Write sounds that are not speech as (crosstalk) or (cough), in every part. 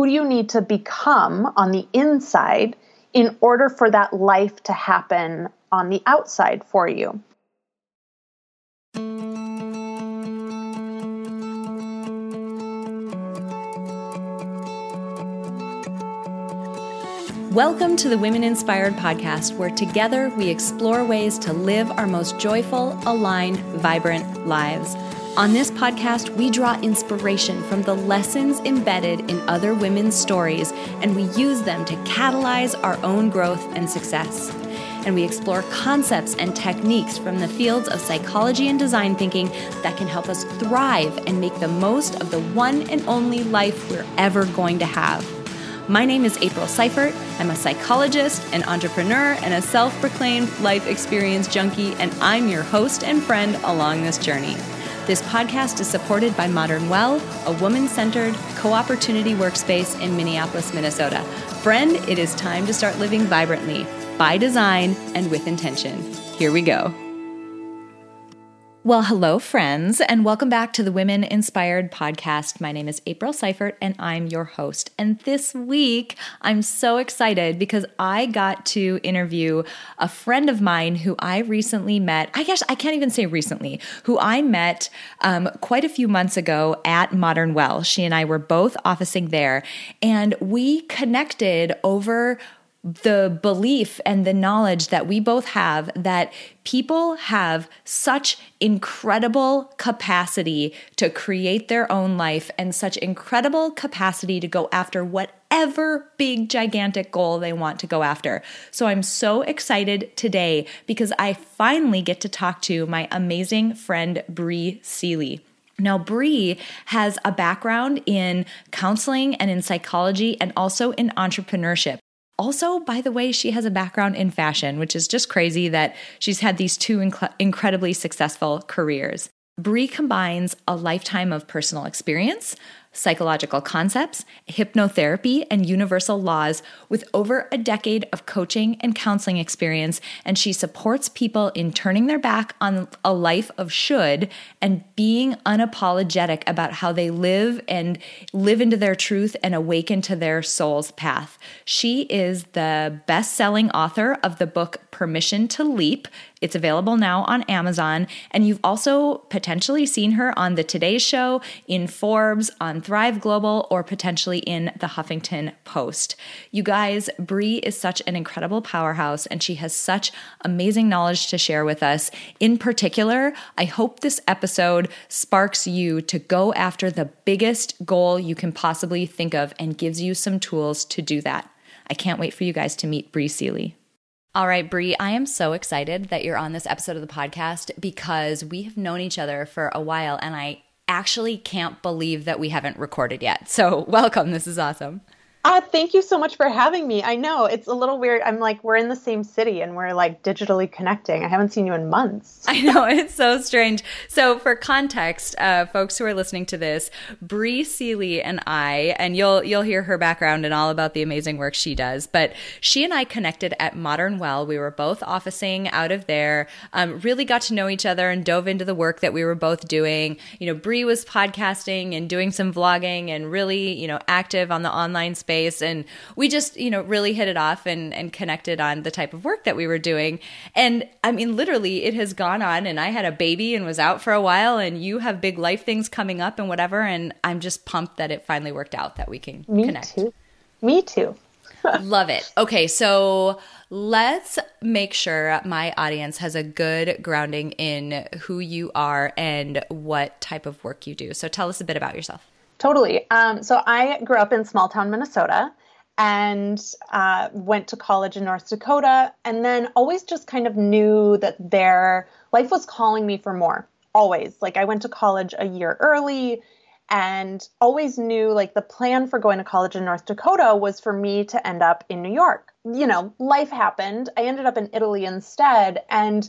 Who do you need to become on the inside in order for that life to happen on the outside for you? Welcome to the Women Inspired podcast, where together we explore ways to live our most joyful, aligned, vibrant lives. On this podcast, we draw inspiration from the lessons embedded in other women's stories, and we use them to catalyze our own growth and success. And we explore concepts and techniques from the fields of psychology and design thinking that can help us thrive and make the most of the one and only life we're ever going to have. My name is April Seifert. I'm a psychologist, an entrepreneur, and a self proclaimed life experience junkie, and I'm your host and friend along this journey. This podcast is supported by Modern Well, a woman centered co opportunity workspace in Minneapolis, Minnesota. Friend, it is time to start living vibrantly, by design, and with intention. Here we go. Well, hello, friends, and welcome back to the Women Inspired podcast. My name is April Seifert, and I'm your host. And this week, I'm so excited because I got to interview a friend of mine who I recently met. I guess I can't even say recently, who I met um, quite a few months ago at Modern Well. She and I were both officing there, and we connected over the belief and the knowledge that we both have that people have such incredible capacity to create their own life and such incredible capacity to go after whatever big gigantic goal they want to go after. So I'm so excited today because I finally get to talk to my amazing friend Bree Seely. Now, Bree has a background in counseling and in psychology and also in entrepreneurship. Also, by the way, she has a background in fashion, which is just crazy that she's had these two inc- incredibly successful careers. Bree combines a lifetime of personal experience, psychological concepts, hypnotherapy, and universal laws with over a decade of coaching and counseling experience. And she supports people in turning their back on a life of should and being unapologetic about how they live and live into their truth and awaken to their soul's path. She is the best selling author of the book Permission to Leap it's available now on Amazon. And you've also potentially seen her on The Today Show, in Forbes, on Thrive Global, or potentially in The Huffington Post. You guys, Bree is such an incredible powerhouse and she has such amazing knowledge to share with us. In particular, I hope this episode sparks you to go after the biggest goal you can possibly think of and gives you some tools to do that. I can't wait for you guys to meet Bree Seely. All right, Bree, I am so excited that you're on this episode of the podcast because we have known each other for a while and I actually can't believe that we haven't recorded yet. So, (laughs) welcome. This is awesome. Uh, thank you so much for having me. I know it's a little weird. I'm like, we're in the same city and we're like digitally connecting. I haven't seen you in months. (laughs) I know, it's so strange. So, for context, uh, folks who are listening to this, Bree Seely and I, and you'll you'll hear her background and all about the amazing work she does, but she and I connected at Modern Well. We were both officing out of there, um, really got to know each other and dove into the work that we were both doing. You know, Bree was podcasting and doing some vlogging and really, you know, active on the online space space and we just you know really hit it off and and connected on the type of work that we were doing and i mean literally it has gone on and i had a baby and was out for a while and you have big life things coming up and whatever and i'm just pumped that it finally worked out that we can connect. Me connect too. Me too. (laughs) Love it. Okay, so let's make sure my audience has a good grounding in who you are and what type of work you do. So tell us a bit about yourself. Totally. Um, so I grew up in small town Minnesota and uh, went to college in North Dakota, and then always just kind of knew that their life was calling me for more. Always. Like I went to college a year early and always knew like the plan for going to college in North Dakota was for me to end up in New York. You know, life happened. I ended up in Italy instead. And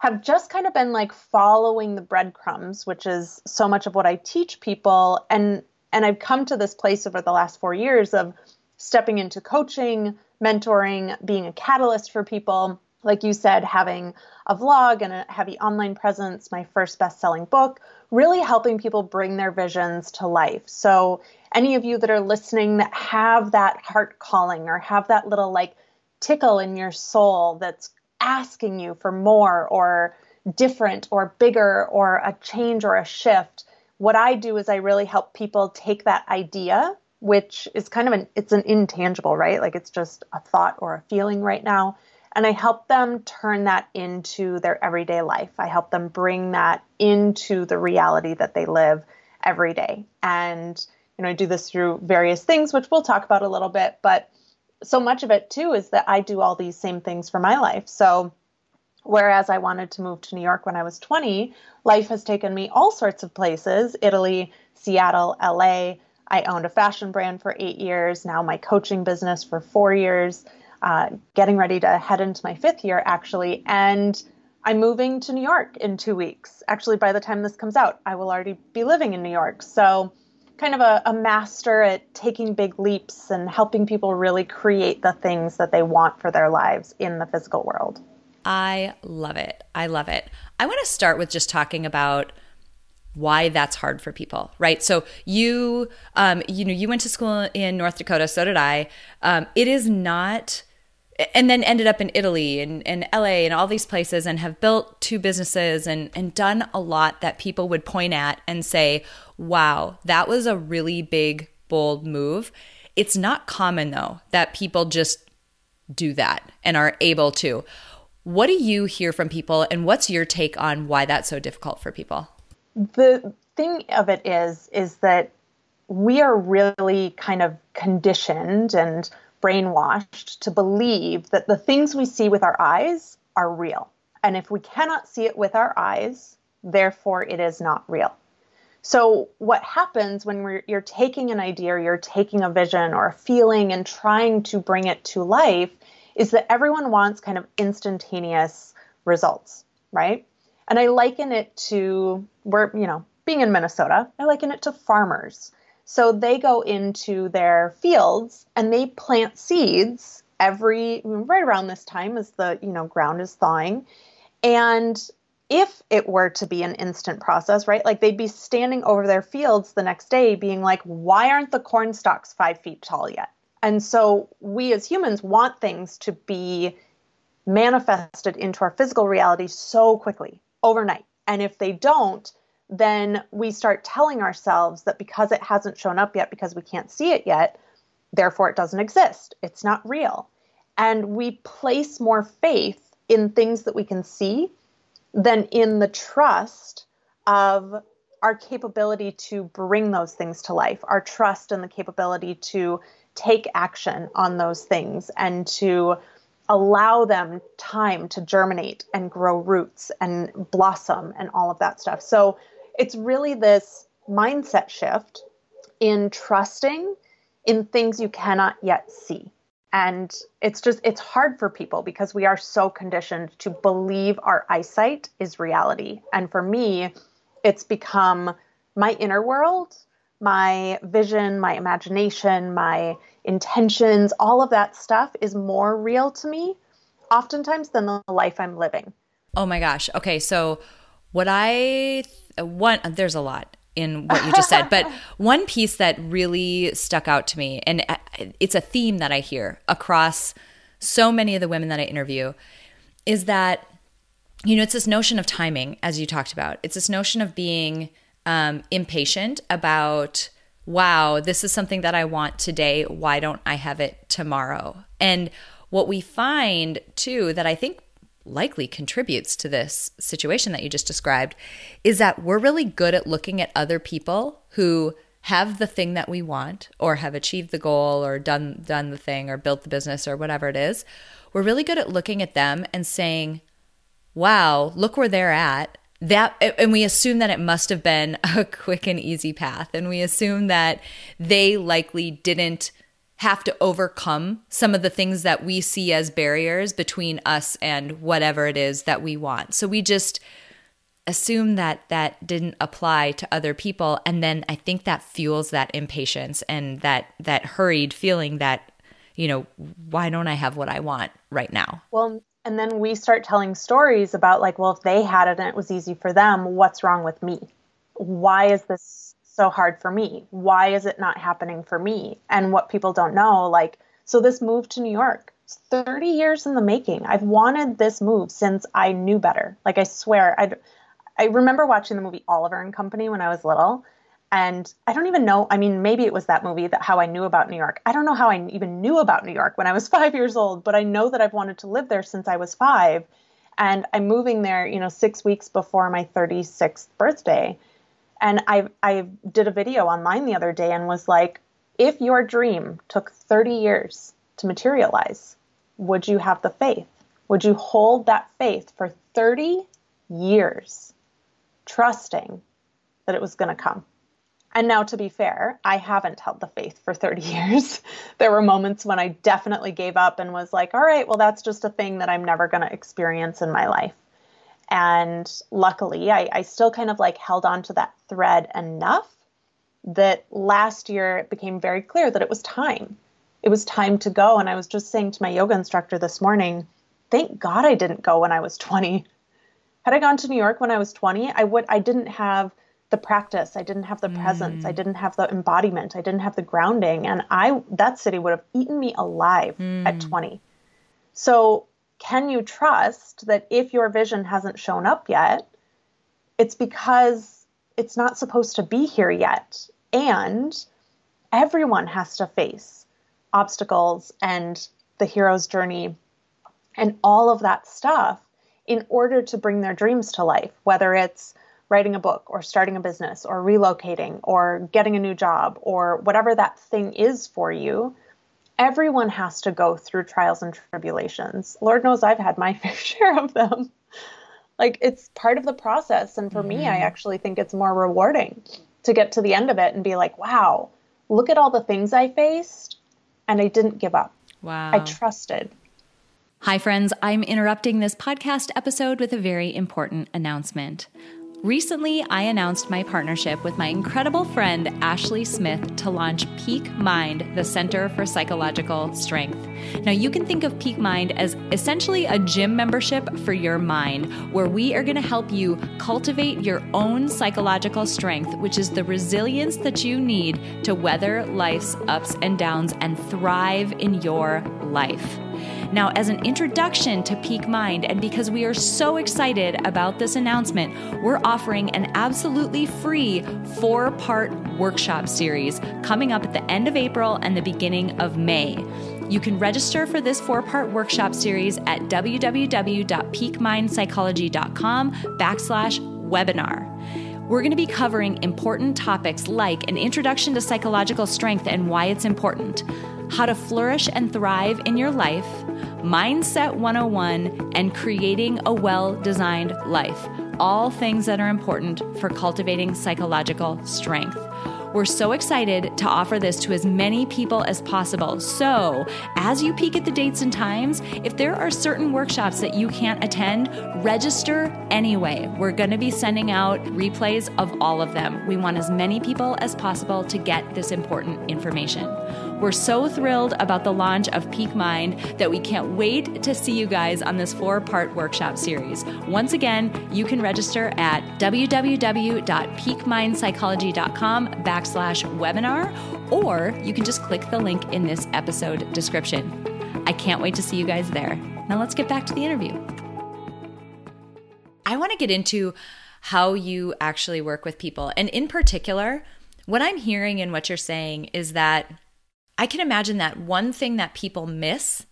have just kind of been like following the breadcrumbs, which is so much of what I teach people. And and I've come to this place over the last four years of stepping into coaching, mentoring, being a catalyst for people, like you said, having a vlog and a heavy online presence, my first best selling book, really helping people bring their visions to life. So, any of you that are listening that have that heart calling or have that little like tickle in your soul that's asking you for more or different or bigger or a change or a shift, what I do is I really help people take that idea which is kind of an it's an intangible, right? Like it's just a thought or a feeling right now. And I help them turn that into their everyday life. I help them bring that into the reality that they live every day. And you know, I do this through various things, which we'll talk about a little bit, but so much of it too is that I do all these same things for my life. So whereas I wanted to move to New York when I was 20, life has taken me all sorts of places, Italy, Seattle, LA, I owned a fashion brand for eight years, now my coaching business for four years, uh, getting ready to head into my fifth year actually. And I'm moving to New York in two weeks. Actually, by the time this comes out, I will already be living in New York. So, kind of a, a master at taking big leaps and helping people really create the things that they want for their lives in the physical world. I love it. I love it. I want to start with just talking about why that's hard for people, right? So you, um, you know, you went to school in North Dakota, so did I. Um, it is not, and then ended up in Italy and, and LA and all these places and have built two businesses and, and done a lot that people would point at and say, wow, that was a really big, bold move. It's not common though that people just do that and are able to. What do you hear from people and what's your take on why that's so difficult for people? the thing of it is is that we are really kind of conditioned and brainwashed to believe that the things we see with our eyes are real. And if we cannot see it with our eyes, therefore it is not real. So, what happens when you're taking an idea or you're taking a vision or a feeling and trying to bring it to life is that everyone wants kind of instantaneous results, right? And I liken it to where, you know, being in Minnesota, I liken it to farmers. So they go into their fields and they plant seeds every right around this time as the, you know, ground is thawing. And if it were to be an instant process, right? Like they'd be standing over their fields the next day being like, why aren't the corn stalks five feet tall yet? And so we as humans want things to be manifested into our physical reality so quickly overnight. And if they don't, then we start telling ourselves that because it hasn't shown up yet, because we can't see it yet, therefore it doesn't exist. It's not real. And we place more faith in things that we can see than in the trust of our capability to bring those things to life, our trust and the capability to take action on those things and to allow them time to germinate and grow roots and blossom and all of that stuff. So it's really this mindset shift in trusting in things you cannot yet see. And it's just, it's hard for people because we are so conditioned to believe our eyesight is reality. And for me, it's become my inner world, my vision, my imagination, my intentions, all of that stuff is more real to me oftentimes than the life I'm living. Oh my gosh. Okay, so what I one there's a lot in what you just said, but (laughs) one piece that really stuck out to me and uh, it's a theme that I hear across so many of the women that I interview is that you know, it's this notion of timing as you talked about. It's this notion of being um, impatient about wow, this is something that I want today. Why don't I have it tomorrow? And what we find too, that I think likely contributes to this situation that you just described, is that we're really good at looking at other people who have the thing that we want or have achieved the goal or done done the thing or built the business or whatever it is. We're really good at looking at them and saying wow look where they're at. That and we assume that it must have been (laughs) a quick and easy path. And we assume that they likely didn't have to overcome some of the things that we see as barriers between us and whatever it is that we want. So we just assume that that didn't apply to other people. And then i think that fuels that impatience and that that hurried feeling that you know why don't i have what i want right now? Well And then we start telling stories about, like, well, if they had it and it was easy for them, what's wrong with me? Why is this so hard for me? Why is it not happening for me? And what people don't know, like, so this move to New York, 30 years in the making. I've wanted this move since I knew better. Like, I swear, I, I remember watching the movie Oliver and Company when I was little and I don't even know. I mean, maybe it was that movie that how I knew about New York. I don't know how I even knew about New York when I was (laughs) five years old, but I know that I've wanted to live there since I was five. And I'm moving there, you know, six weeks before my 36th birthday. And I I did a video online the other day and was like, if your dream took 30 years to materialize, would you have the faith? Would you hold that faith for 30 years, trusting that it was going to come? And now, to be fair, I haven't held the faith for 30 (laughs) years. there were moments when I definitely gave up and was like, all right, well, that's just a thing that I'm never going to experience in my life. And luckily, I, I still kind of like held on to that thread enough that last year it became very clear that it was time. It was time to go. And I was just saying to my yoga instructor this morning, thank God I didn't go when I was 20. Had I gone to New York when I was 20, I would I didn't have the practice i didn't have the presence mm. i didn't have the embodiment i didn't have the grounding and i that city would have eaten me alive mm. at 20 so can you trust that if your vision hasn't shown up yet it's because it's not supposed to be here yet? And everyone has to face obstacles and the hero's journey and all of that stuff in order to bring their dreams to life whether it's writing a book or starting a business or relocating or getting a new job or whatever that thing is for you, everyone has to go through trials and tribulations. Lord knows I've had my (laughs) fair share of them. Like it's part of the process. And for mm-hmm. me, I mm-hmm. actually think it's more rewarding to get to the end of it and be like, wow, look at all the things I faced and I didn't give up. Wow. I trusted. Hi, friends. I'm interrupting this podcast episode with a very important announcement. Recently, I announced my partnership with my incredible friend Ashley Smith to launch Peak Mind, the Center for Psychological Strength. Now, you can think of Peak Mind as essentially a gym membership for your mind, where we are going to help you cultivate your own psychological strength, which is the resilience that you need to weather life's ups and downs and thrive in your life. Now, as an introduction to Peak Mind, and because we are so excited about this announcement, we're offering an absolutely free four part workshop series coming up at the end of April and the beginning of May. You can register for this four part workshop series at www.peakmindpsychology.com backslash webinar. We're going to be covering important topics like an introduction to psychological strength and why it's important, how to flourish and thrive in your life, Mindset 101, and creating a well designed life. All things that are important for cultivating psychological strength. We're so excited to offer this to as many people as possible. So, as you peek at the dates and times, if there are certain workshops that you can't attend, register anyway. We're going to be sending out replays of all of them. We want as many people as possible to get this important information. We're so thrilled about the launch of Peak Mind that we can't wait to see you guys on this four part workshop series. Once again, you can register at www.peakmindpsychology.com backslash webinar, or you can just click the link in this episode description. I can't wait to see you guys there. Now let's get back to the interview. I want to get into how you actually work with people. And in particular, what I'm hearing in what you're saying is that I can imagine that one thing that people miss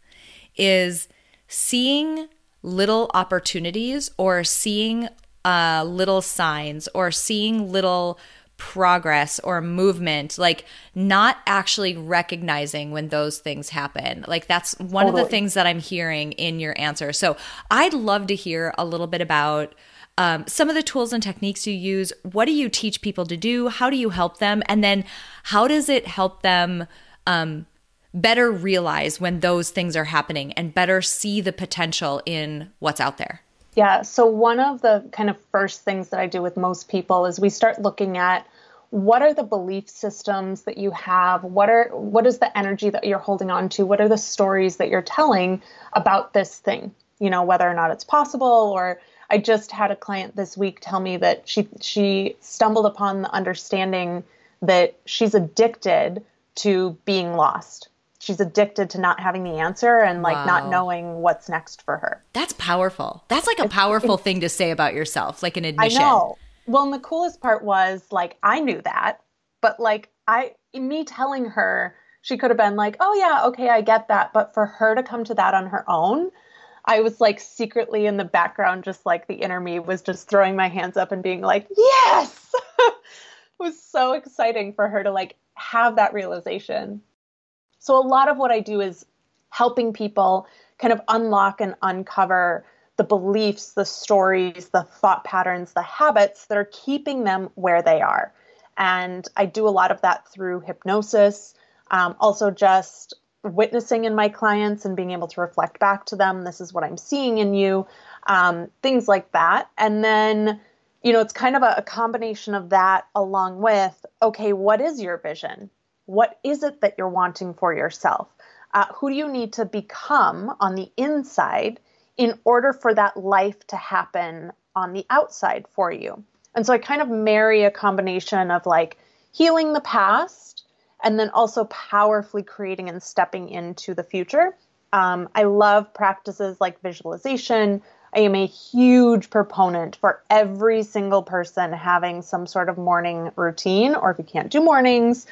is seeing little opportunities or seeing uh, little signs or seeing little progress or movement, like not actually recognizing when those things happen. Like that's one totally. of the things that I'm hearing in your answer. So I'd love to hear a little bit about um, some of the tools and techniques you use. What do you teach people to do? How do you help them? And then how does it help them? Um, better realize when those things are happening and better see the potential in what's out there? Yeah. So, one of the kind of first things that I do with most people is we start looking at what are the belief systems that you have what are what is the energy that you're holding on to what are the stories that you're telling about this thing you know, whether or not it's possible or I just had a client this week tell me that she she stumbled upon the understanding that she's addicted to being lost. She's addicted to not having the answer and like wow. not knowing what's next for her. That's powerful. That's like a powerful it's, thing to say about yourself, like an admission. I know. Well, and the coolest part was like I knew that, but like I me telling her she could have been like, "Oh yeah, okay, I get that," but for her to come to that on her own, I was like secretly in the background, just like the inner me was just throwing my hands up and being like, yes! (laughs) it was so exciting for her to like have that realization. So, a lot of what I do is helping people kind of unlock and uncover the beliefs, the stories, the thought patterns, the habits that are keeping them where they are. And I do a lot of that through hypnosis, um, also just witnessing in my clients and being able to reflect back to them this is what i'm seeing in you um, things like that and then you know it's kind of a, a combination of that along with okay what is your vision what is it that you're wanting for yourself uh, who do you need to become on the inside in order for that life to happen on the outside for you and so i kind of marry a combination of like healing the past and then also powerfully creating and stepping into the future. Um, I love practices like visualization. I am a huge proponent for every single person having some sort of morning routine, or if you can't do mornings,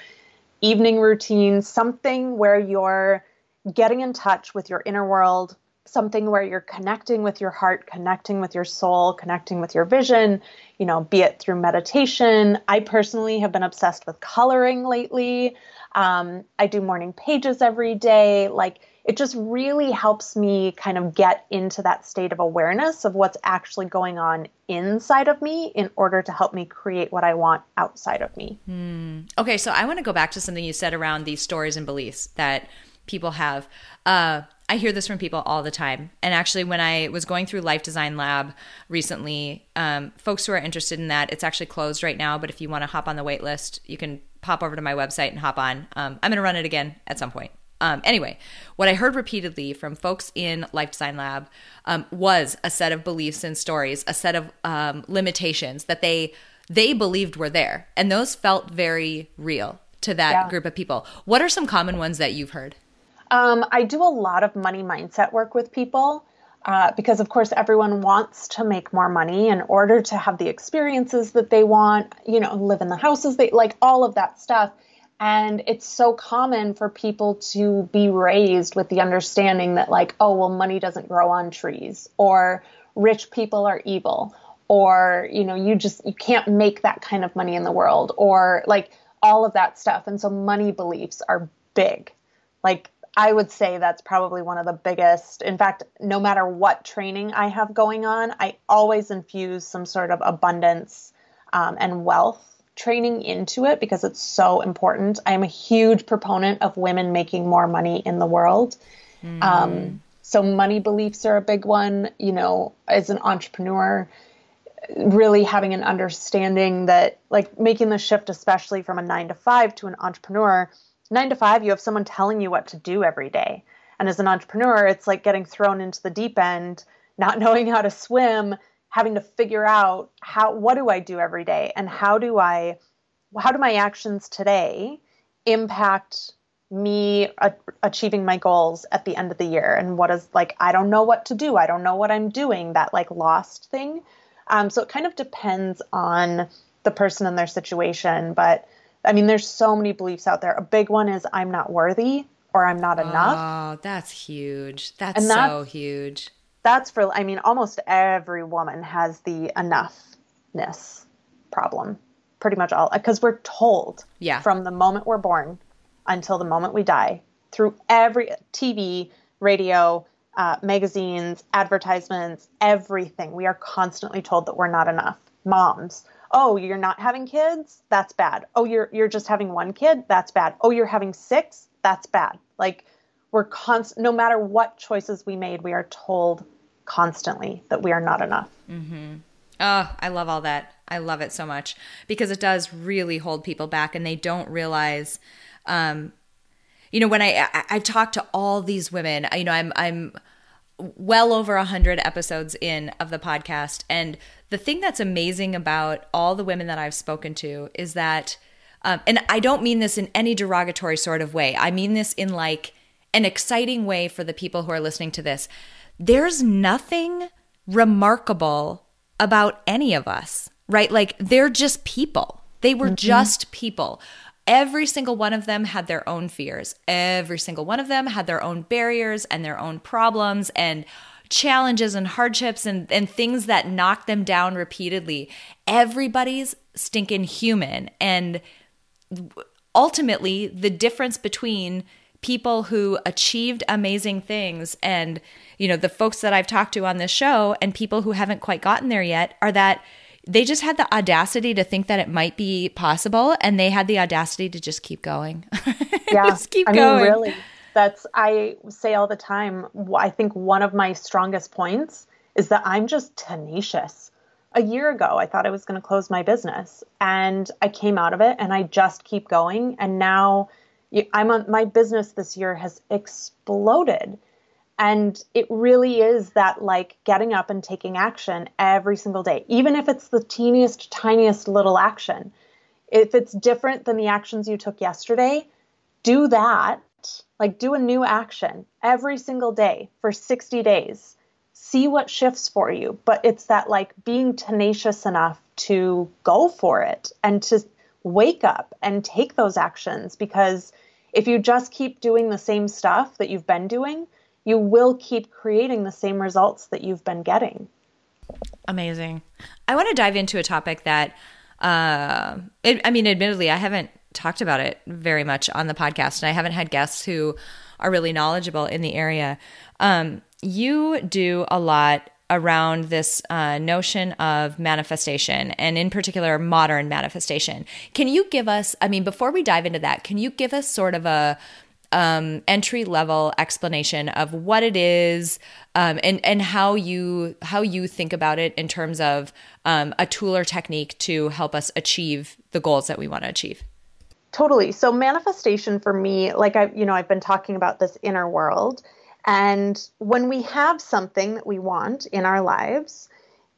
evening routine, something where you're getting in touch with your inner world, something where you're connecting with your heart, connecting with your soul, connecting with your vision, you know, be it through meditation. I personally have been obsessed with coloring lately. Um, I do morning pages every day. Like, it just really helps me kind of get into that state of awareness of what's actually going on inside of me in order to help me create what I want outside of me. Hmm. Okay, so I want to go back to something you said around these stories and beliefs that people have. Uh, I hear this from people all the time. And actually, when I was going through Life Design Lab recently, um, folks who are interested in that, it's actually closed right now. But if you want to hop on the wait list, you can pop over to my website and hop on. Um, I'm going to run it again at some point. Um, anyway, what I heard repeatedly from folks in Life Design Lab um, was a set of beliefs and stories, a set of um, limitations that they they believed were there, and those felt very real to that yeah. group of people. What are some common ones that you've heard? Um, I do a lot of money mindset work with people uh, because, of course, everyone wants to make more money in order to have the experiences that they want, you know, live in the houses they like, all of that stuff. And it's so common for people to be raised with the understanding that, like, oh, well, money doesn't grow on trees, or rich people are evil, or, you know, you just, you can't make that kind of money in the world, or like all of that stuff. And so money beliefs are big. Like, I would say that's probably one of the biggest. In fact, no matter what training I have going on, I always infuse some sort of abundance um, and wealth training into it because it's so important. I am a huge proponent of women making more money in the world. Mm. Um, so, money beliefs are a big one. You know, as an entrepreneur, really having an understanding that, like, making the shift, especially from a nine to five to an entrepreneur nine to five, you have someone telling you what to do every day. And as an entrepreneur, it's like getting thrown into the deep end, not (laughs) knowing how to swim, having to figure out how what do I do every day and how do I how do my actions today impact me a- achieving my goals at the end of the year and what is like I don't know what to do. I don't know what I'm doing, that like lost thing. Um, so it kind of depends on the person and their situation, but I mean, there's so many beliefs out there. A big one is I'm not worthy or I'm not enough. Oh, that's huge. That's, that's so huge. That's for, I mean, almost every woman has the enoughness problem. Pretty much all, because we're told yeah. from the moment we're born until the moment we die through every TV, radio, uh, magazines, advertisements, everything. We are constantly told that we're not enough. Moms, oh you're not having kids that's bad oh you're you're just having one kid that's bad oh you're having six that's bad like we're constant no matter what choices we made we are told constantly that we are not enough mm-hmm. oh i love all that i love it so much because it does really hold people back and they don't realize um you know when i i, I talk to all these women you know i'm i'm well over a hundred episodes in of the podcast, and the thing that's amazing about all the women that I've spoken to is that, um, and I don't mean this in any derogatory sort of way. I mean this in like an exciting way for the people who are listening to this. There's nothing remarkable about any of us, right? Like they're just people. They were mm-hmm. just people. Every single one of them had their own fears. Every single one of them had their own barriers and their own problems and challenges and hardships and, and things that knocked them down repeatedly. Everybody's stinking human. And ultimately, the difference between people who achieved amazing things and you know the folks that I've talked to on this show and people who haven't quite gotten there yet are that they just had the audacity to think that it might be possible and they had the audacity to just keep going. (laughs) Yeah. just keep I going. Mean, really. That's I say all the time, I think one of my strongest points is that I'm just tenacious. A year ago, I thought I was going to close my business and I came out of it and I just keep going and now I'm on, my business this year has exploded and it really is that like getting up and taking action every single day, even if it's the teeniest, tiniest little action. If it's different than the actions you took yesterday, do that. Like do a new action every single day for 60 days. See what shifts for you. But it's that like being tenacious enough to go for it and to wake up and take those actions because if you just keep doing the same stuff that you've been doing, you will keep creating the same results that you've been getting. Amazing. I want to dive into a topic that, uh, it, I mean, admittedly, I haven't talked about it very much on the podcast, and I haven't had guests who are really knowledgeable in the area. Um, you do a lot around this uh, notion of manifestation and in particular modern manifestation can you give us i mean before we dive into that can you give us sort of a um, entry level explanation of what it is um, and and how you how you think about it in terms of um, a tool or technique to help us achieve the goals that we want to achieve. Totally. So manifestation for me, like I you know I've been talking about this inner world, and when we have something that we want in our lives,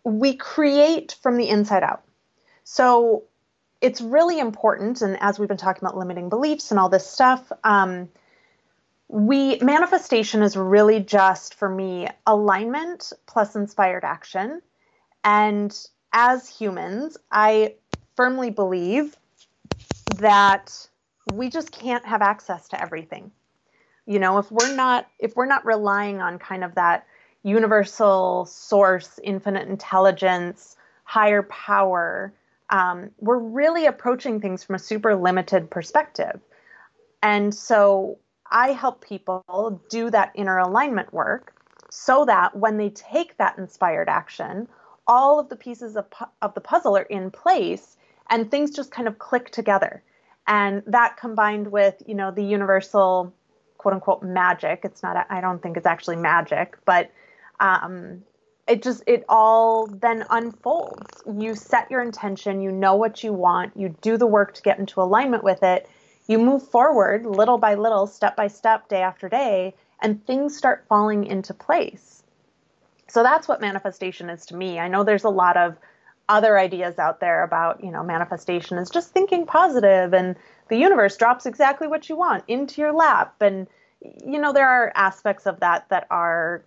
we create from the inside out. So it's really important, and as we've been talking about limiting beliefs and all this stuff, um, we manifestation is really just for me alignment plus inspired action and as humans i firmly believe that we just can't have access to everything you know if we're not if we're not relying on kind of that universal source infinite intelligence higher power um, we're really approaching things from a super limited perspective and so I help people do that inner alignment work so that when they take that inspired action, all of the pieces of, of the puzzle are in place and things just kind of click together. And that combined with, you know, the universal quote unquote magic, it's not, I don't think it's actually magic, but um, it just, it all then unfolds. You set your intention, you know what you want, you do the work to get into alignment with it, you move forward little by little, step by step, day after day, and things start falling into place. So that's what manifestation is to me. I know there's a lot of other ideas out there about, you know, manifestation is just thinking positive and the universe drops exactly what you want into your lap. And, you know, there are aspects of that that are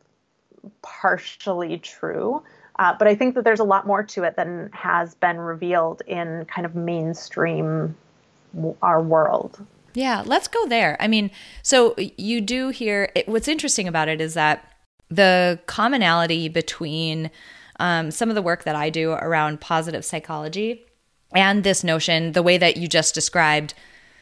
partially true. Uh, but I think that there's a lot more to it than has been revealed in kind of mainstream our world. Yeah, let's go there. I mean, so you do hear what's interesting about it is that the commonality between um, some of the work that I do around positive psychology and this notion, the way that you just described,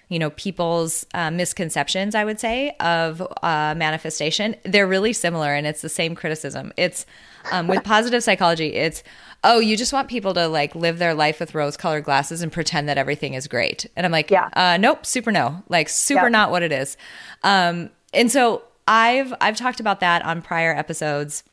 you know, people's uh, misconceptions, I would say, of uh, manifestation, they're really similar and it's the same criticism. It's um, with positive psychology, it's, oh, you just want people to like live their life with rose colored glasses and pretend that everything is great. And I'm like, yeah, uh, nope, super no, like super not what it is. Um, and so I've I've talked about that on prior episodes.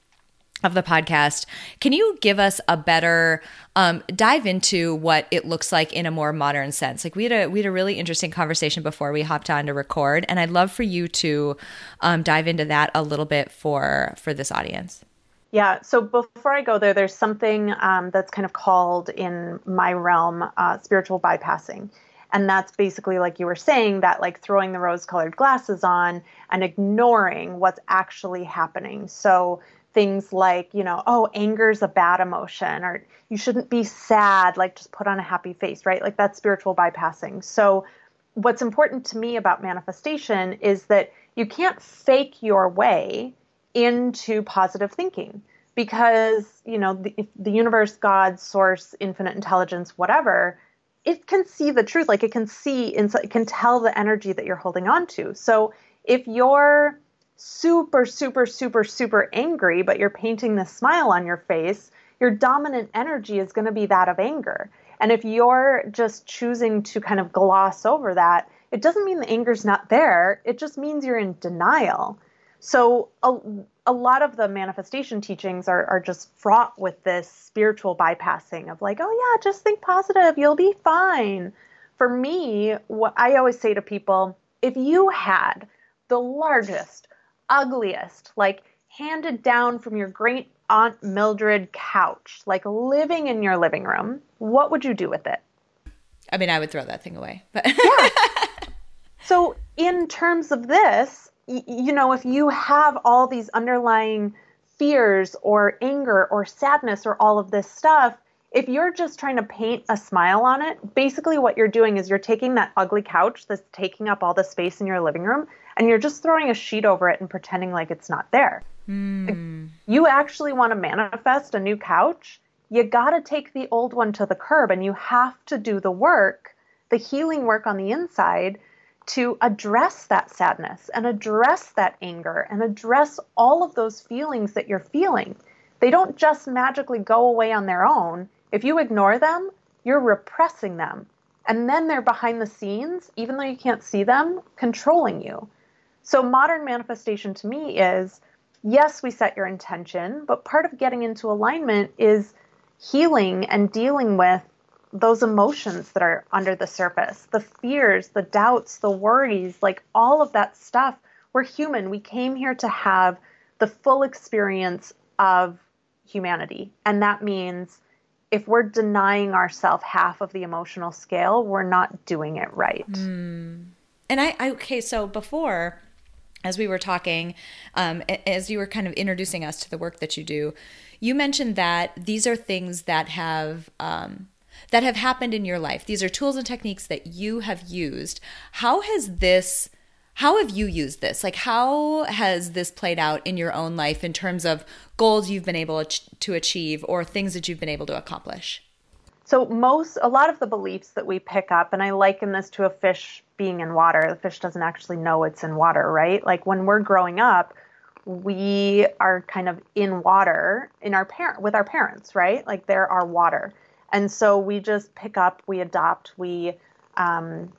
Of the podcast. Can you give us a better um, dive into what it looks like in a more modern sense? Like we had a we had a really interesting conversation before we hopped on to record, and I'd love for you to um, dive into that a little bit for for this audience. Yeah. So before I go there, there's something um, that's kind of called in my realm uh, spiritual bypassing. And that's basically, like you were saying, that like throwing the rose colored glasses on and ignoring what's actually happening. So things like, you know, oh, anger's a bad emotion, or you shouldn't be sad, like just put on a happy face, right? Like that's spiritual bypassing. So, what's important to me about manifestation is that you can't fake your way into positive thinking because, you know, the, the universe, God, source, infinite intelligence, whatever, it can see the truth. Like it can see, it can tell the energy that you're holding on to. So, if you're super, super, super, super angry, but you're painting this smile on your face, your dominant energy is going to be that of anger. And if you're just choosing to kind of gloss over that, it doesn't mean the anger's not there. It just means you're in denial. So a, a lot of the manifestation teachings are, are just fraught with this spiritual bypassing of like, oh yeah, just think positive, you'll be fine. For me, what I always say to people, if you had the largest, ugliest, like handed down from your great aunt Mildred couch, like living in your living room, what would you do with it? I mean, I would throw that thing away. But yeah. (laughs) So, in terms of this, y- you know, if you have all these underlying fears or anger or sadness or all of this stuff, if you're just trying to paint a smile on it, basically what you're doing is you're taking that ugly couch that's taking up all the space in your living room and you're just throwing a sheet over it and pretending like it's not there. Mm. you actually want to manifest a new couch, you got to take the old one to the curb and you have to do the work, the healing work on the inside to address that sadness and address that anger and address all of those feelings that you're feeling. They don't just magically go away on their own. If you ignore them, you're repressing them. And then they're behind the scenes, even though you can't see them, controlling you. So, modern manifestation to me is yes, we set your intention, but part of getting into alignment is healing and dealing with those emotions that are under the surface the fears, the doubts, the worries, like all of that stuff. We're human. We came here to have the full experience of humanity. And that means if we're denying ourselves half of the emotional scale, we're not doing it right. Mm. And I, I, okay, so before as we were talking, um, as you were kind of introducing us to the work that you do, you mentioned that these are things that have um, that have happened in your life. These are tools and techniques that you have used. How has this? How have you used this? Like, how has this played out in your own life in terms of goals you've been able to achieve or things that you've been able to accomplish? So most a lot of the beliefs that we pick up and I liken this to a fish being in water. The fish doesn't actually know it's in water, right? Like when we're growing up, we are kind of in water in our parent with our parents, right? Like they're our water. And so we just pick up, we adopt, we um,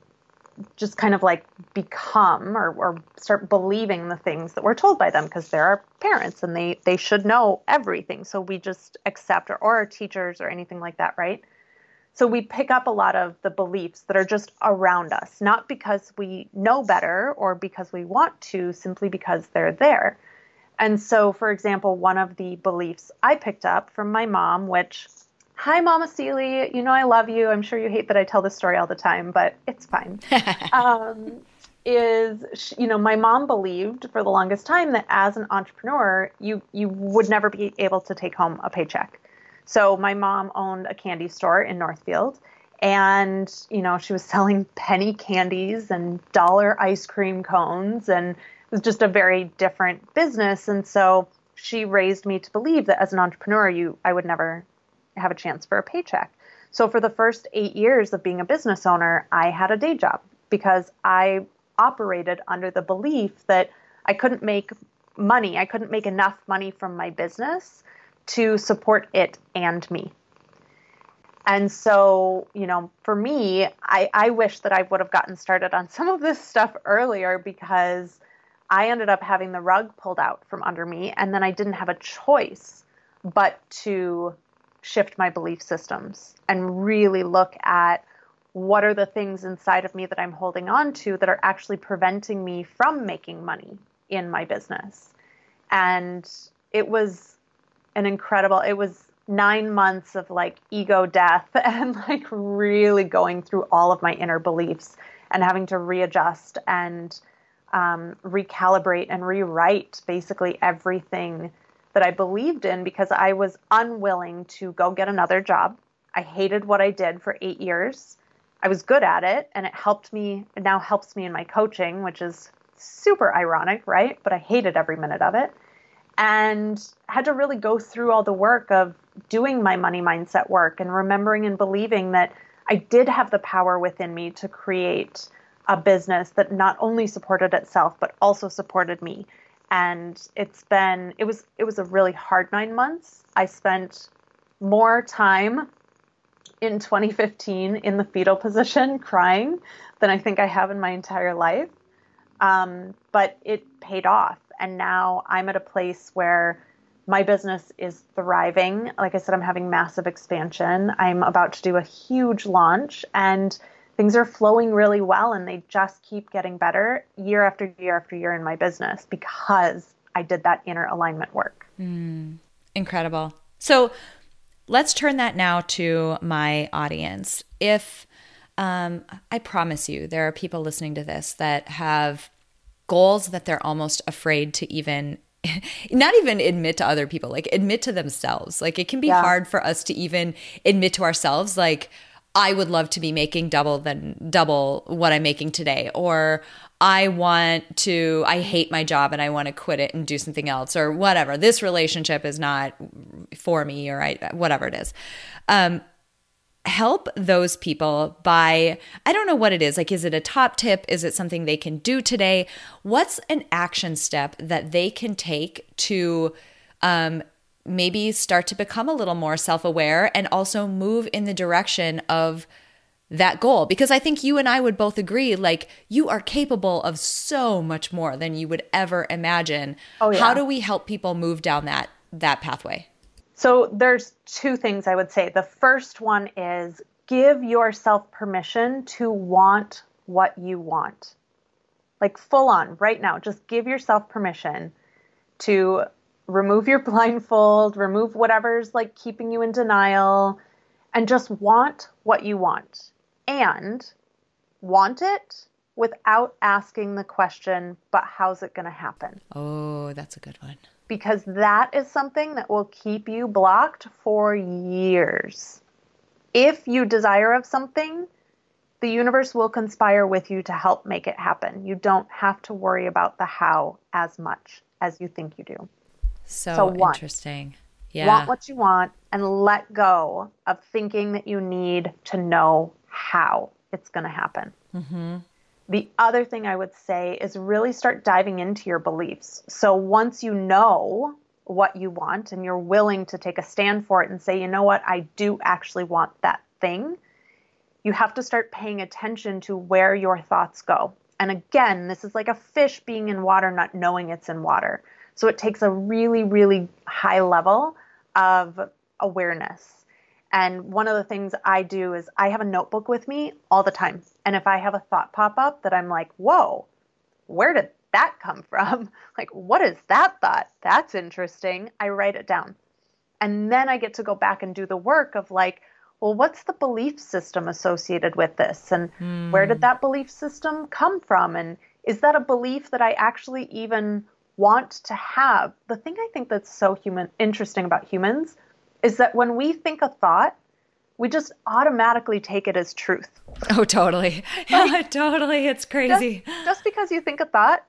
just kind of like become or, or start believing the things that we're told by them because they're our parents and they they should know everything. So we just accept or, or our teachers or anything like that, right? So we pick up a lot of the beliefs that are just around us, not because we know better or because we want to, simply because they're there. And so, for example, one of the beliefs I picked up from my mom, which, hi, Mama Seely, you know I love you. I'm sure you hate that I tell this story all the time, but it's fine. (laughs) um, is you know my mom believed for the longest time that as an entrepreneur you you would never be able to take home a paycheck so my mom owned a candy store in Northfield and you know she was (laughs) selling penny candies and dollar ice cream cones and it was just a very different business and so she raised me to believe that as an entrepreneur you I would never have a chance for a paycheck. So for the first 8 years of being a business owner, I had a day job because I operated under the belief that I couldn't make money. I couldn't make enough money from my business to support it and me. And so, you know, for me, I, I wish that I would have gotten started on (laughs) some of this stuff earlier because I ended up having the rug pulled out from under me and then I didn't have a choice but to shift my belief systems and really look at what are the things inside of me that I'm holding on to that are actually preventing me from making money in my business. And it was an incredible, it was nine months of like ego death (laughs) and like really going through all of my inner beliefs and having to readjust and um, recalibrate and rewrite basically everything that I believed in because I was unwilling to go get another job. I hated what I did for eight years. I was good at it and it helped me, it now helps me in my coaching, which is super ironic, right? But I hated every minute of it and had to really go through all the work of doing my money mindset work and remembering and believing that I did have the power within me to create a business that not only supported itself but also supported me. And it's been it was it was a really hard 9 months. I spent more time in 2015 in the fetal position (laughs) crying than i think i have in my entire life. Um, but it paid off and now i'm at a place where my business is thriving like i said i'm having massive expansion i'm about to do a huge launch and things are flowing really well and they just keep getting better year after year after year in my business because I did that inner alignment work. Mm, incredible. So let's turn that now to my audience. If um, I promise you, there are people listening to this that have goals that they're almost afraid to even (laughs) not even admit to other people like admit to themselves like it can be yeah. hard for us to even admit to ourselves like I would love to be making double than double what I'm making today or I want to I hate my job and I want to quit it and do something else or whatever. This relationship is not for me or I whatever it is. Um help those people by I don't know what it is. Like is it a top tip? Is it something they can do today? What's an action step that they can take to um maybe start to become a little more self aware and also move in the direction of that goal because I think you and I would both agree like you are capable of so much more than you would ever imagine. Oh, yeah. How do we help people move down that that pathway? So there's two things I would say. The first one is give yourself permission to want what you want. Like full on right now, just give yourself permission to remove your (laughs) blindfold, remove whatever's like keeping you in denial, and just want what you want. And want it without asking the question, but how's it going to happen? Oh, that's a good one. Because that is something that will keep you blocked for years. If you desire of something, the universe will conspire with you to help make it happen. You don't have to worry about the how as much as you think you do. So, so want, interesting. Yeah. Want what you want and let go of thinking that you need to know how it's going to happen. Mm-hmm. The other thing I would say is really start diving into your beliefs. So once you know what you want and you're willing to take a stand for it and say, you know what, I do actually want that thing, you have to start paying attention to where your thoughts go. And again, this is like a fish being in water, not knowing it's in water. So it takes a really, really high level of awareness. And one of the things I do is I have a notebook with me all the time. And if I have a thought pop up that I'm like, whoa, where did that come from? (laughs) Like, what is that thought? That's interesting. I write it down. And then I get to go back and do the work of like, well, what's the belief system associated with this? And mm. where did that belief system come from? And is that a belief that I actually even want to have. The thing I think that's so human interesting about humans is that when we think a thought, we just automatically take it as truth. Oh, totally. (laughs) Like, totally. It's crazy. Just, just, because you think a thought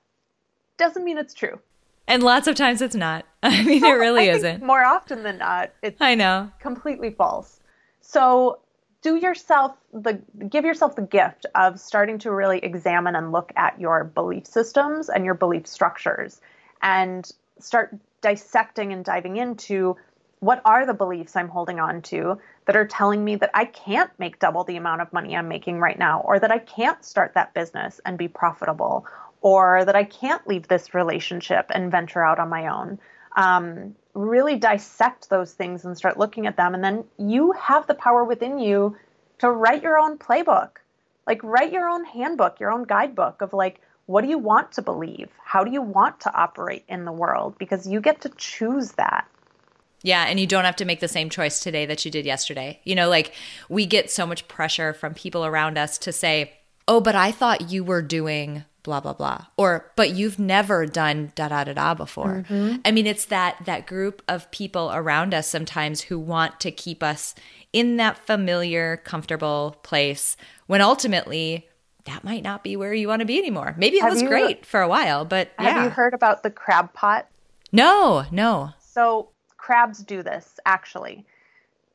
doesn't mean it's true. And lots of times it's not. (laughs) I mean, it really isn't. More often than not, it's I know. completely false. So do yourself the give yourself the gift of starting to really examine and look at your belief systems and your belief structures and start dissecting and diving into what are the beliefs I'm holding on to that are telling me that I can't make double the amount of money I'm making right now, or that I can't start that business and be profitable, or that I can't leave this relationship and venture out on my own. Um, really dissect those things and start looking at them. And then you have the power within you to write your own playbook. Like, write your own handbook, your own guidebook of like, what do you want to believe? How do you want to operate in the world? Because you get to choose that. Yeah, and you don't have to make the same choice today that you did yesterday. You know, like we get so much pressure from people around us to say, "Oh, but I thought you were doing blah blah blah," or "But you've never done da da da da before." Mm-hmm. I mean, it's that that group of people around us sometimes who want to keep us in that familiar, comfortable place when ultimately that might not be where you want to be anymore. Maybe it have was you, great for a while, but have yeah. you heard about the crab pot? No, no. So crabs do this actually.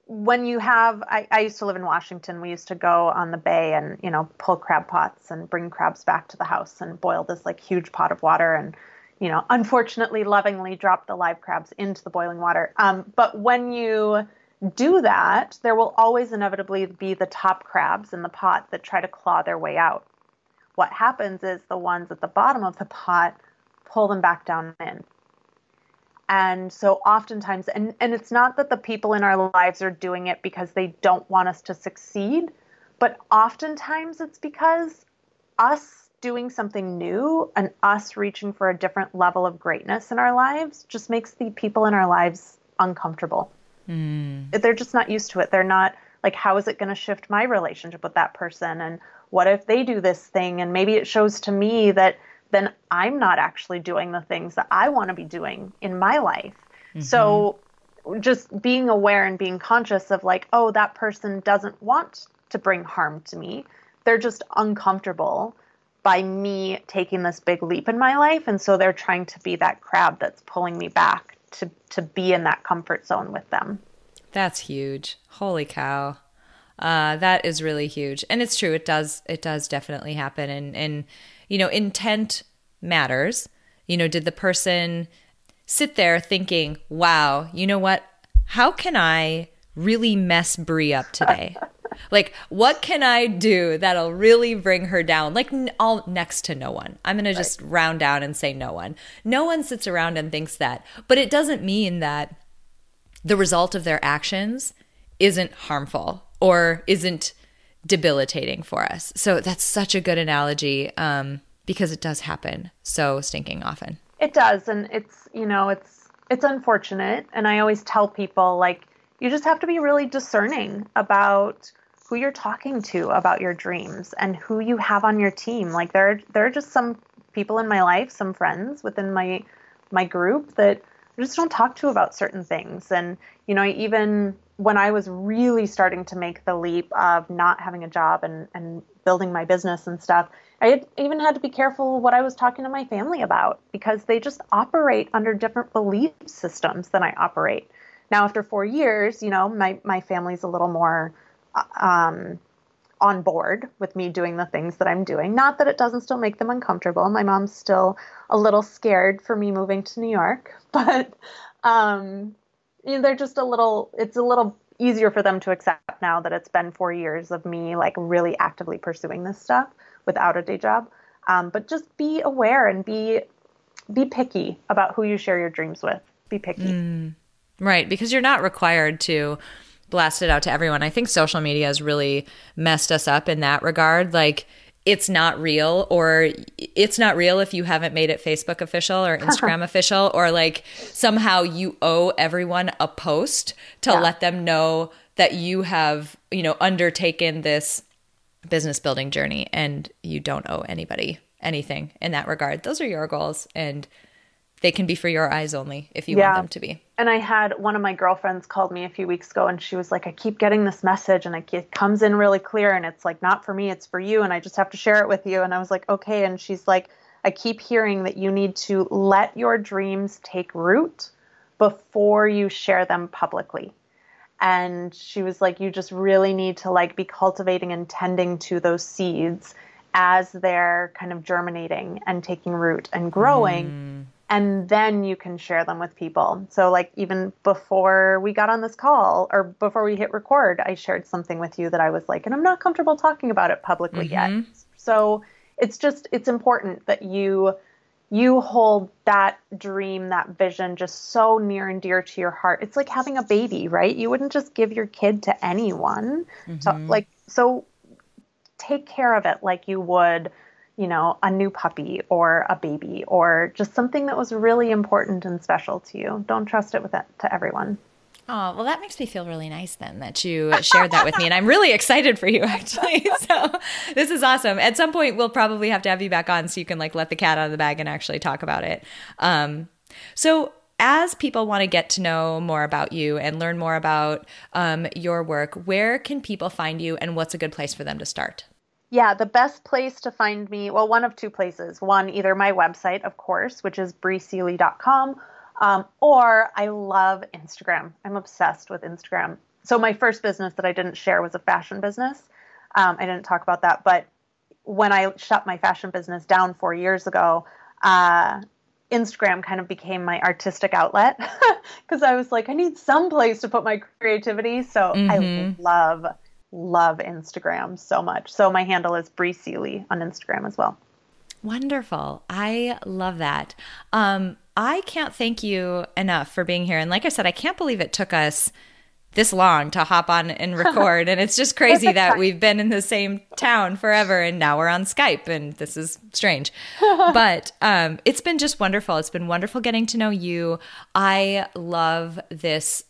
When you have, I, I used to live in Washington. We used to go on the bay and you know pull crab pots and bring crabs back to the house and boil this like huge pot of water and you know unfortunately lovingly drop the live crabs into the boiling water. Um, but when you do that, there will always inevitably be the top crabs in the pot that try to claw their way out. What happens is the ones at the bottom of the pot pull them back down in. And so oftentimes, and, and it's not that the people in our lives are doing it because they don't want us to succeed, but oftentimes it's because us doing something new and us reaching for a different level of greatness in our lives just makes the people in our lives uncomfortable. Mm. They're just not used to it. They're not like, how is it going to shift my relationship with that person? And what if they do this thing? And maybe it shows to me that then I'm not actually doing the things that I want to be doing in my life. Mm-hmm. So just being aware and being conscious of like, oh, that person doesn't want to bring harm to me. They're just uncomfortable by me taking this big leap in my life. And so they're trying to be that crab that's pulling me back to, to be in that comfort zone with them. That's huge. Holy cow. Uh, that is really huge. And it's true. It does, it does definitely happen. And, and, you know, intent matters. You know, did the person sit there thinking, wow, you know what? How can I really mess Bree up today? (laughs) like, what can I do that'll really bring her down? Like, all next to no one. I'm going to just round down and say no one. No one sits around and thinks that. But it doesn't mean that the result of their actions isn't harmful or isn't debilitating for us. So that's such a good analogy um, because it does happen so stinking often. It does, and it's you know it's it's unfortunate, and I always tell people like you just have to be really discerning about who you're talking to about your dreams and who you have on your team. Like there are, there are just some people in my life, some friends within my my group that I just don't talk to about certain things. And you know, even when I was really starting to make the leap of not having a job and, and building my business and stuff, I had, even had to be careful what I was talking to my family about because they just operate under different belief systems than I operate. Now, after four years, you know, my, my family's a little more uh, um, on board with me doing the things that I'm doing. Not that it doesn't still make them uncomfortable. My mom's still a little scared for me moving to New York, (laughs) but um, you know, they're just a little it's a little easier for them to accept now that it's been four years of me like really actively pursuing this stuff without a day job. Um, but just be aware and be be picky about who you share your dreams with. Be picky. Mm, right because you're not required to blast it out to everyone. I think social media has really messed us up in that regard. Like it's not real or it's not real if you haven't made it Facebook official or (laughs) Instagram official or like somehow you owe everyone a post to yeah. let them know that you have, you know, undertaken this business building journey and you don't owe anybody anything in that regard. Those are your goals and they can be for your eyes only if you yeah. want them to be. And I had one of my girlfriends called me a few weeks ago and she was like, I keep getting this message and it comes in really clear and it's like, not for me, it's for you. And I just have to share it with you. And I was like, okay. And she's like, I keep hearing that you need to let your dreams take root before you share them publicly. And she was like, you just really need to like be cultivating and tending to those seeds as they're kind of germinating and taking root and growing. Mm and then you can share them with people. So, like, even before we got on this call or before we hit record, I shared something with you that I was like, and I'm not comfortable talking about it publicly mm-hmm. yet. So, it's just, it's important that you you hold that dream, that vision just so near and dear to your heart. It's like having a baby, right? You wouldn't just give your kid to anyone. Mm-hmm. So like so take care of it like you would, you know, a new puppy or a baby or just something that was really important and special to you. Don't trust it with it to everyone. Oh, well, that makes me feel really nice then that you shared that with me. And I'm really excited for you, (laughs) actually. (laughs) So this is awesome. At some point, we'll probably have to have you back on so you can like let the cat out of the bag and actually talk about it. Um, so, as people want to get to know more about you and learn more about um, your work, where can people find you and what's a good place for them to start? Yeah, the best place to find me, well, one of two places. One, either my website, of course, which is breeseely.com um, or I love Instagram. I'm obsessed with Instagram. So my first business that I didn't share was a fashion business. Um, I didn't talk about that, but when I shut my fashion business down four years ago, uh, Instagram kind of became my artistic outlet (laughs) because I was like, I need some place to put my creativity. So mm-hmm. I love, love Instagram so much. So my handle is Bree Seely on Instagram as well. Wonderful. I love that. Um, I can't thank you enough for being here. And like I said, I can't believe it took us this long to hop on and (laughs) record. and it's just crazy that we've been in the same town forever and now we're on Skype and this is strange. (laughs) but um, it's been just wonderful. It's been wonderful getting to know you. I love this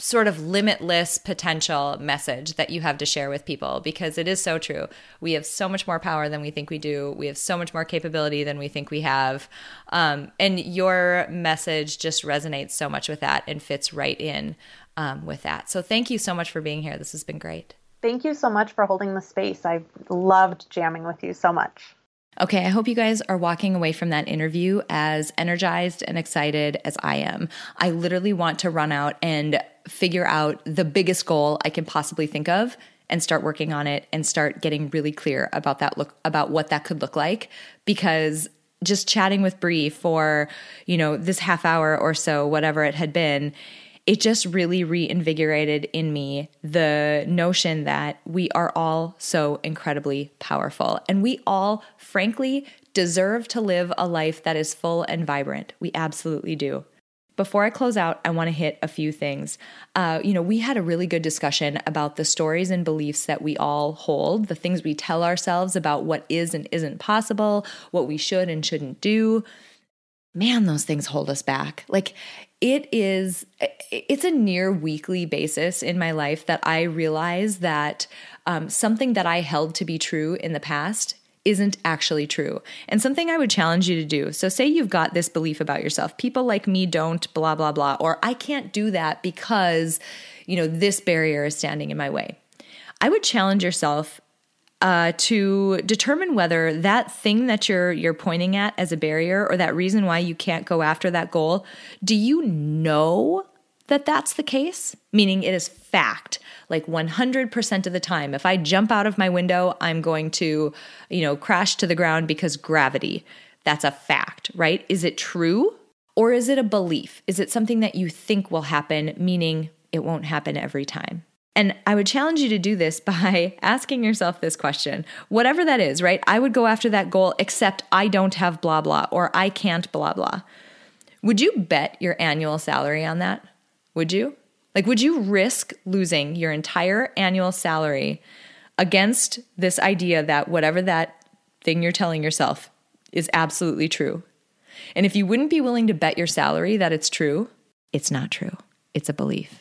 sort of limitless potential message that you have to share with people because it is so true. We have so much more power than we think we do. We have so much more capability than we think we have. Um, and your message just resonates so much with that and fits right in um, with that. So thank you so much for being here. This has been great. Thank you so much for holding the space. I've loved jamming with you so much. Okay, I hope you guys are walking away from that interview as energized and excited as I am. I literally want to run out and figure out the biggest goal I can possibly think of and start working on it and start getting really clear about that look about what that could look like because just chatting with Bree for, you know, this half hour or so whatever it had been, it just really reinvigorated in me the notion that we are all so incredibly powerful and we all frankly deserve to live a life that is full and vibrant. We absolutely do. Before I close out, I want to hit a few things. Uh, you know, we had a really good discussion about the stories and beliefs that we all hold, the things we tell ourselves about what is and isn't possible, what we should and shouldn't do. Man, those things hold us back. Like, it is, it's a near weekly basis in my life that I realize that um, something that I held to be true in the past isn't actually true. And something I would challenge you to do. So, say you've got this belief about yourself people like me don't, blah, blah, blah, or I can't do that because, you know, this barrier is standing in my way. I would challenge yourself uh, to determine whether that thing that you're you're pointing at as a barrier or that reason why you can't go after that goal do you know that that's the case meaning it is fact like 100% of the time. If I jump out of my window, I'm going to, you know, crash to the ground because gravity. That's a fact, right? Is it true? Or is it a belief? Is it something that you think will happen, meaning it won't happen every time? And I would challenge you to do this (laughs) by asking yourself this question, whatever that is, right? I would go after that goal, except I don't have blah, blah, or I can't blah, blah. Would you bet your annual salary on that? Would you? Like, would you risk losing your entire annual salary against this idea that whatever that thing you're telling yourself is absolutely true? And if you wouldn't be willing to bet your salary that it's true, it's not true. It's a belief.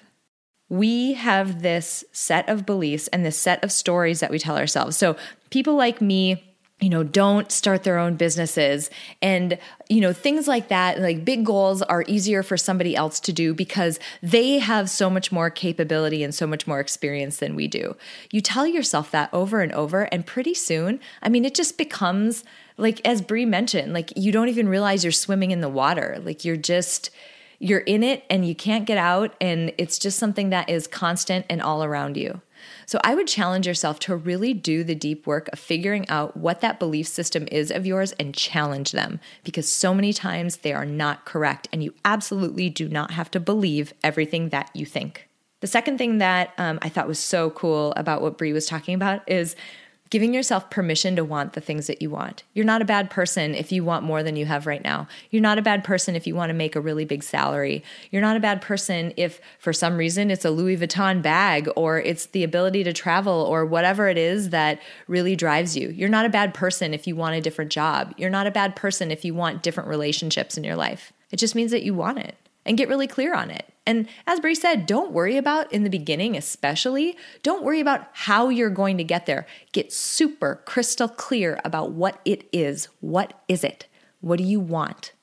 We have this set of beliefs and this set of stories that we tell ourselves. So, people like me, you know, don't start their own businesses and, you know, things like that. Like big goals are easier for somebody else to do because they have so much more capability and so much more experience than we do. You tell yourself that over and over, and pretty soon, I mean, it just becomes like, as Bree mentioned, like you don't even realize you're swimming in the water. Like you're just, you're in it and you can't get out. And it's just something that is constant and all around you. So I would challenge yourself to really do the deep work of figuring out what that belief system is of yours and challenge them because so many times they are not correct and you absolutely do not have to believe everything that you think. The second thing that um, I thought was so cool about what Bree was talking about is giving yourself permission to want the things that you want. You're not a bad person if you want more than you have right now. You're not a bad person if you want to make a really big salary. You're not a bad person if for some reason it's a Louis Vuitton bag or it's the ability to travel or whatever it is that really drives you. You're not a bad person if you want a different job. You're not a bad person if you want different relationships in your life. It just means that you want it and get really clear on it. And as Bree said, don't worry about in the beginning, especially, don't worry about how you're going to get there. Get super crystal clear about what it is. What is it? What do you want?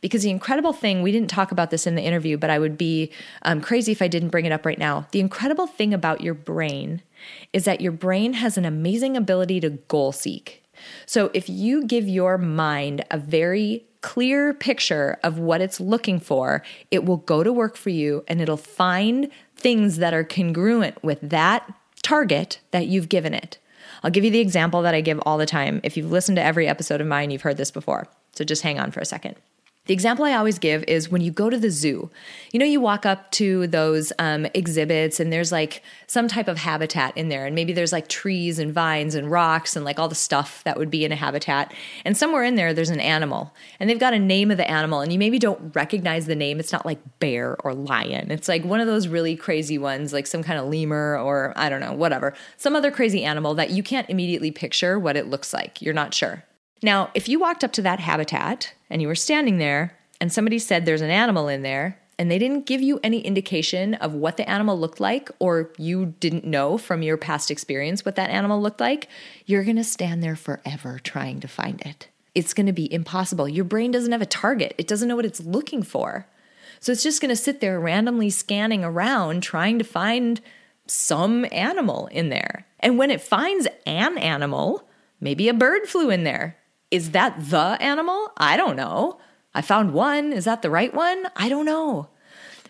Because the incredible thing, we didn't talk about this in the interview, but I would be um, crazy if I didn't bring it up right now. The incredible thing about your brain is that your brain has an amazing ability to goal seek. So if you give your mind a very clear picture of what it's looking for, it will go to work for you and it'll find things that are congruent with that target that you've given it. I'll give you the example that I give all the time. If you've listened to every episode of mine, you've heard this before. So just hang on for a second. The example I always give is when you go to the zoo. You know, you walk up to those um, exhibits and there's like some type of habitat in there, and maybe there's like trees and vines and rocks and like all the stuff that would be in a habitat. And somewhere in there, there's an animal, and they've got a name of the animal, and you maybe don't recognize the name. It's not like bear or lion, it's like one of those really crazy ones, like some kind of lemur or I don't know, whatever, some other crazy animal that you can't immediately picture what it looks like. You're not sure. Now, if you walked up to that habitat and you were standing there and somebody said there's an animal in there and they didn't give you any indication of what the animal looked like or you didn't know from your past experience what that animal looked like, you're going to stand there forever trying to find it. It's going to be impossible. Your brain doesn't have a target, it doesn't know what it's looking for. So it's just going to sit there randomly scanning around trying to find some animal in there. And when it finds an animal, maybe a bird flew in there, is that the animal? I don't know. I found one. Is that the right one? I don't know.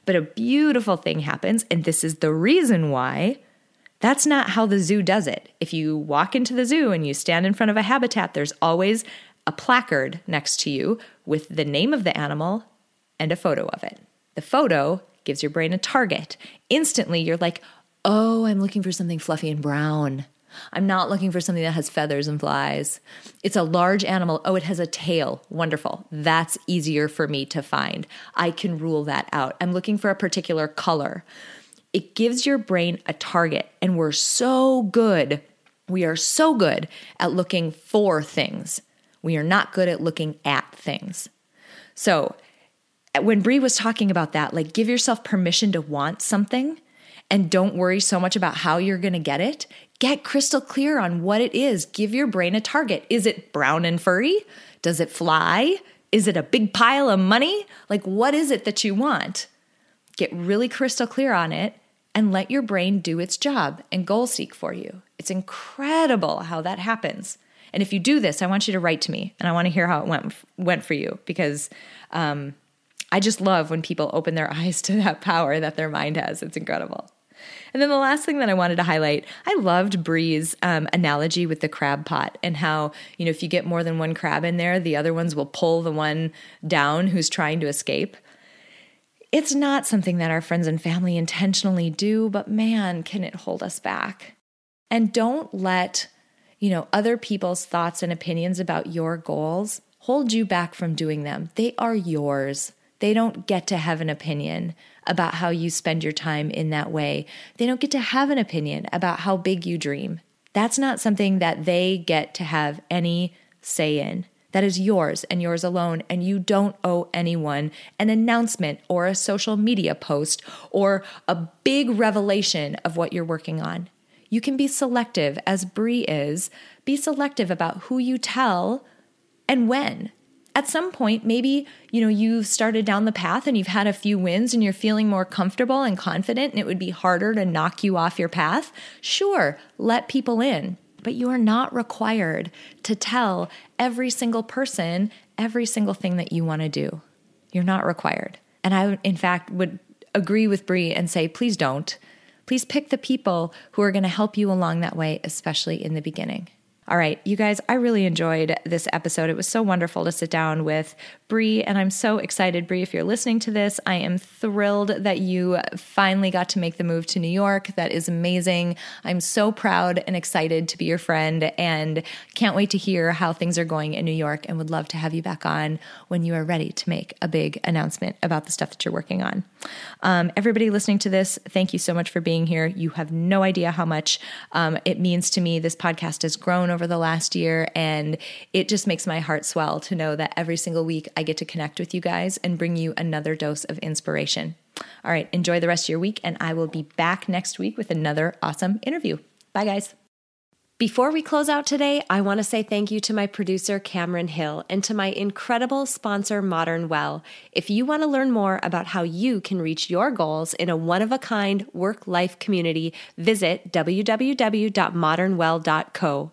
But a beautiful thing happens, and this is the reason why that's not how the zoo does it. If you walk into the zoo and you stand in front of a habitat, there's always a placard next to you with the name of the animal and a photo of it. The photo gives your brain a target. Instantly, you're like, oh, I'm looking for something fluffy and brown. I'm not looking for something that has feathers and flies. It's a large animal. Oh, it has a tail. Wonderful. That's easier for me to find. I can rule that out. I'm looking for a particular color. It gives your brain a target, and we're so good. We are so good at looking for things. We are not good at looking at things. So, when Bree was talking about that, like give yourself permission to want something and don't worry so much about how you're going to get it. Get crystal clear on what it is. Give your brain a target. Is it brown and furry? Does it fly? Is it a big pile of money? Like, what is it that you want? Get really crystal clear on it and let your brain do its job and goal seek for you. It's incredible how that happens. And if you do this, I want you to write to me and I want to hear how it went went for you because um, I just love when people open their (laughs) eyes to that power that their mind has. It's incredible. And then the last thing that I wanted to highlight, I loved Bree's um, analogy with the crab pot and how, you know, if you get more than one crab in there, the other ones will pull the one down who's trying to escape. It's not something that our friends and family intentionally do, but man, can it hold us back. And don't let, you know, other people's thoughts and opinions about your goals hold you back from doing them. They are yours. They don't get to have an opinion about how you spend your time in that way. They don't get to have an opinion about how big you dream. That's not something that they get to have any say in. That is yours and yours alone, and you don't owe anyone an announcement or a social media post or a big revelation of what you're working on. You can be selective, as Bree is. Be selective about who you tell and when at some point maybe you know you've started down the path and you've had a few wins and you're feeling more comfortable and confident and it would be harder to knock you off your path sure let people in. But you are not required to tell every single person every single thing that you want to do. You're not required. And i in fact would agree with bree and say please don't. Please pick the people who are going to help you along that way especially in the beginning all right, you guys, I really enjoyed this episode. It was so wonderful to sit down with Bree, and I'm so excited, Bree, if you're listening to this. I am thrilled that you finally got to make the move to New York. That is amazing. I'm so proud and excited to be your friend and can't wait to hear how things are going in New York and would love to have you back on when you are ready to make a big announcement about the stuff that you're working on. Um, everybody listening to this, thank you so much for being here. You have no idea how much um, it means to me. This podcast has grown over the last year, and it just makes my heart swell to know that every single week I get to connect with you guys and bring you another dose of inspiration. All right, enjoy the rest of your week, and I will be back next week with another awesome interview. Bye, guys. Before we close out today, I want to say thank you to my producer, Cameron Hill, and to my incredible sponsor, Modern Well. If you want to learn more about how you can reach your goals in a one of a kind work life community, visit www.modernwell.co.